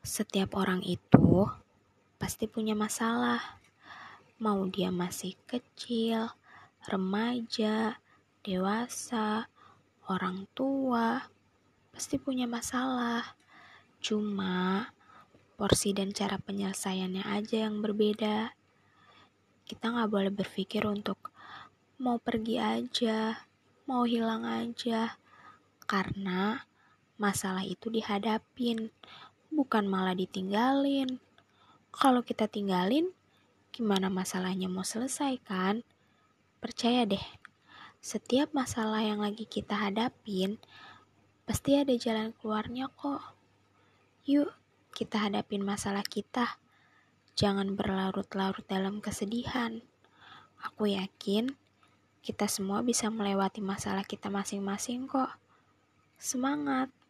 Setiap orang itu pasti punya masalah. Mau dia masih kecil, remaja, dewasa, orang tua, pasti punya masalah. Cuma porsi dan cara penyelesaiannya aja yang berbeda. Kita nggak boleh berpikir untuk mau pergi aja, mau hilang aja, karena masalah itu dihadapin, bukan malah ditinggalin. Kalau kita tinggalin, gimana masalahnya mau selesai kan? Percaya deh, setiap masalah yang lagi kita hadapin, pasti ada jalan keluarnya kok. Yuk, kita hadapin masalah kita. Jangan berlarut-larut dalam kesedihan. Aku yakin kita semua bisa melewati masalah kita masing-masing kok. Semangat!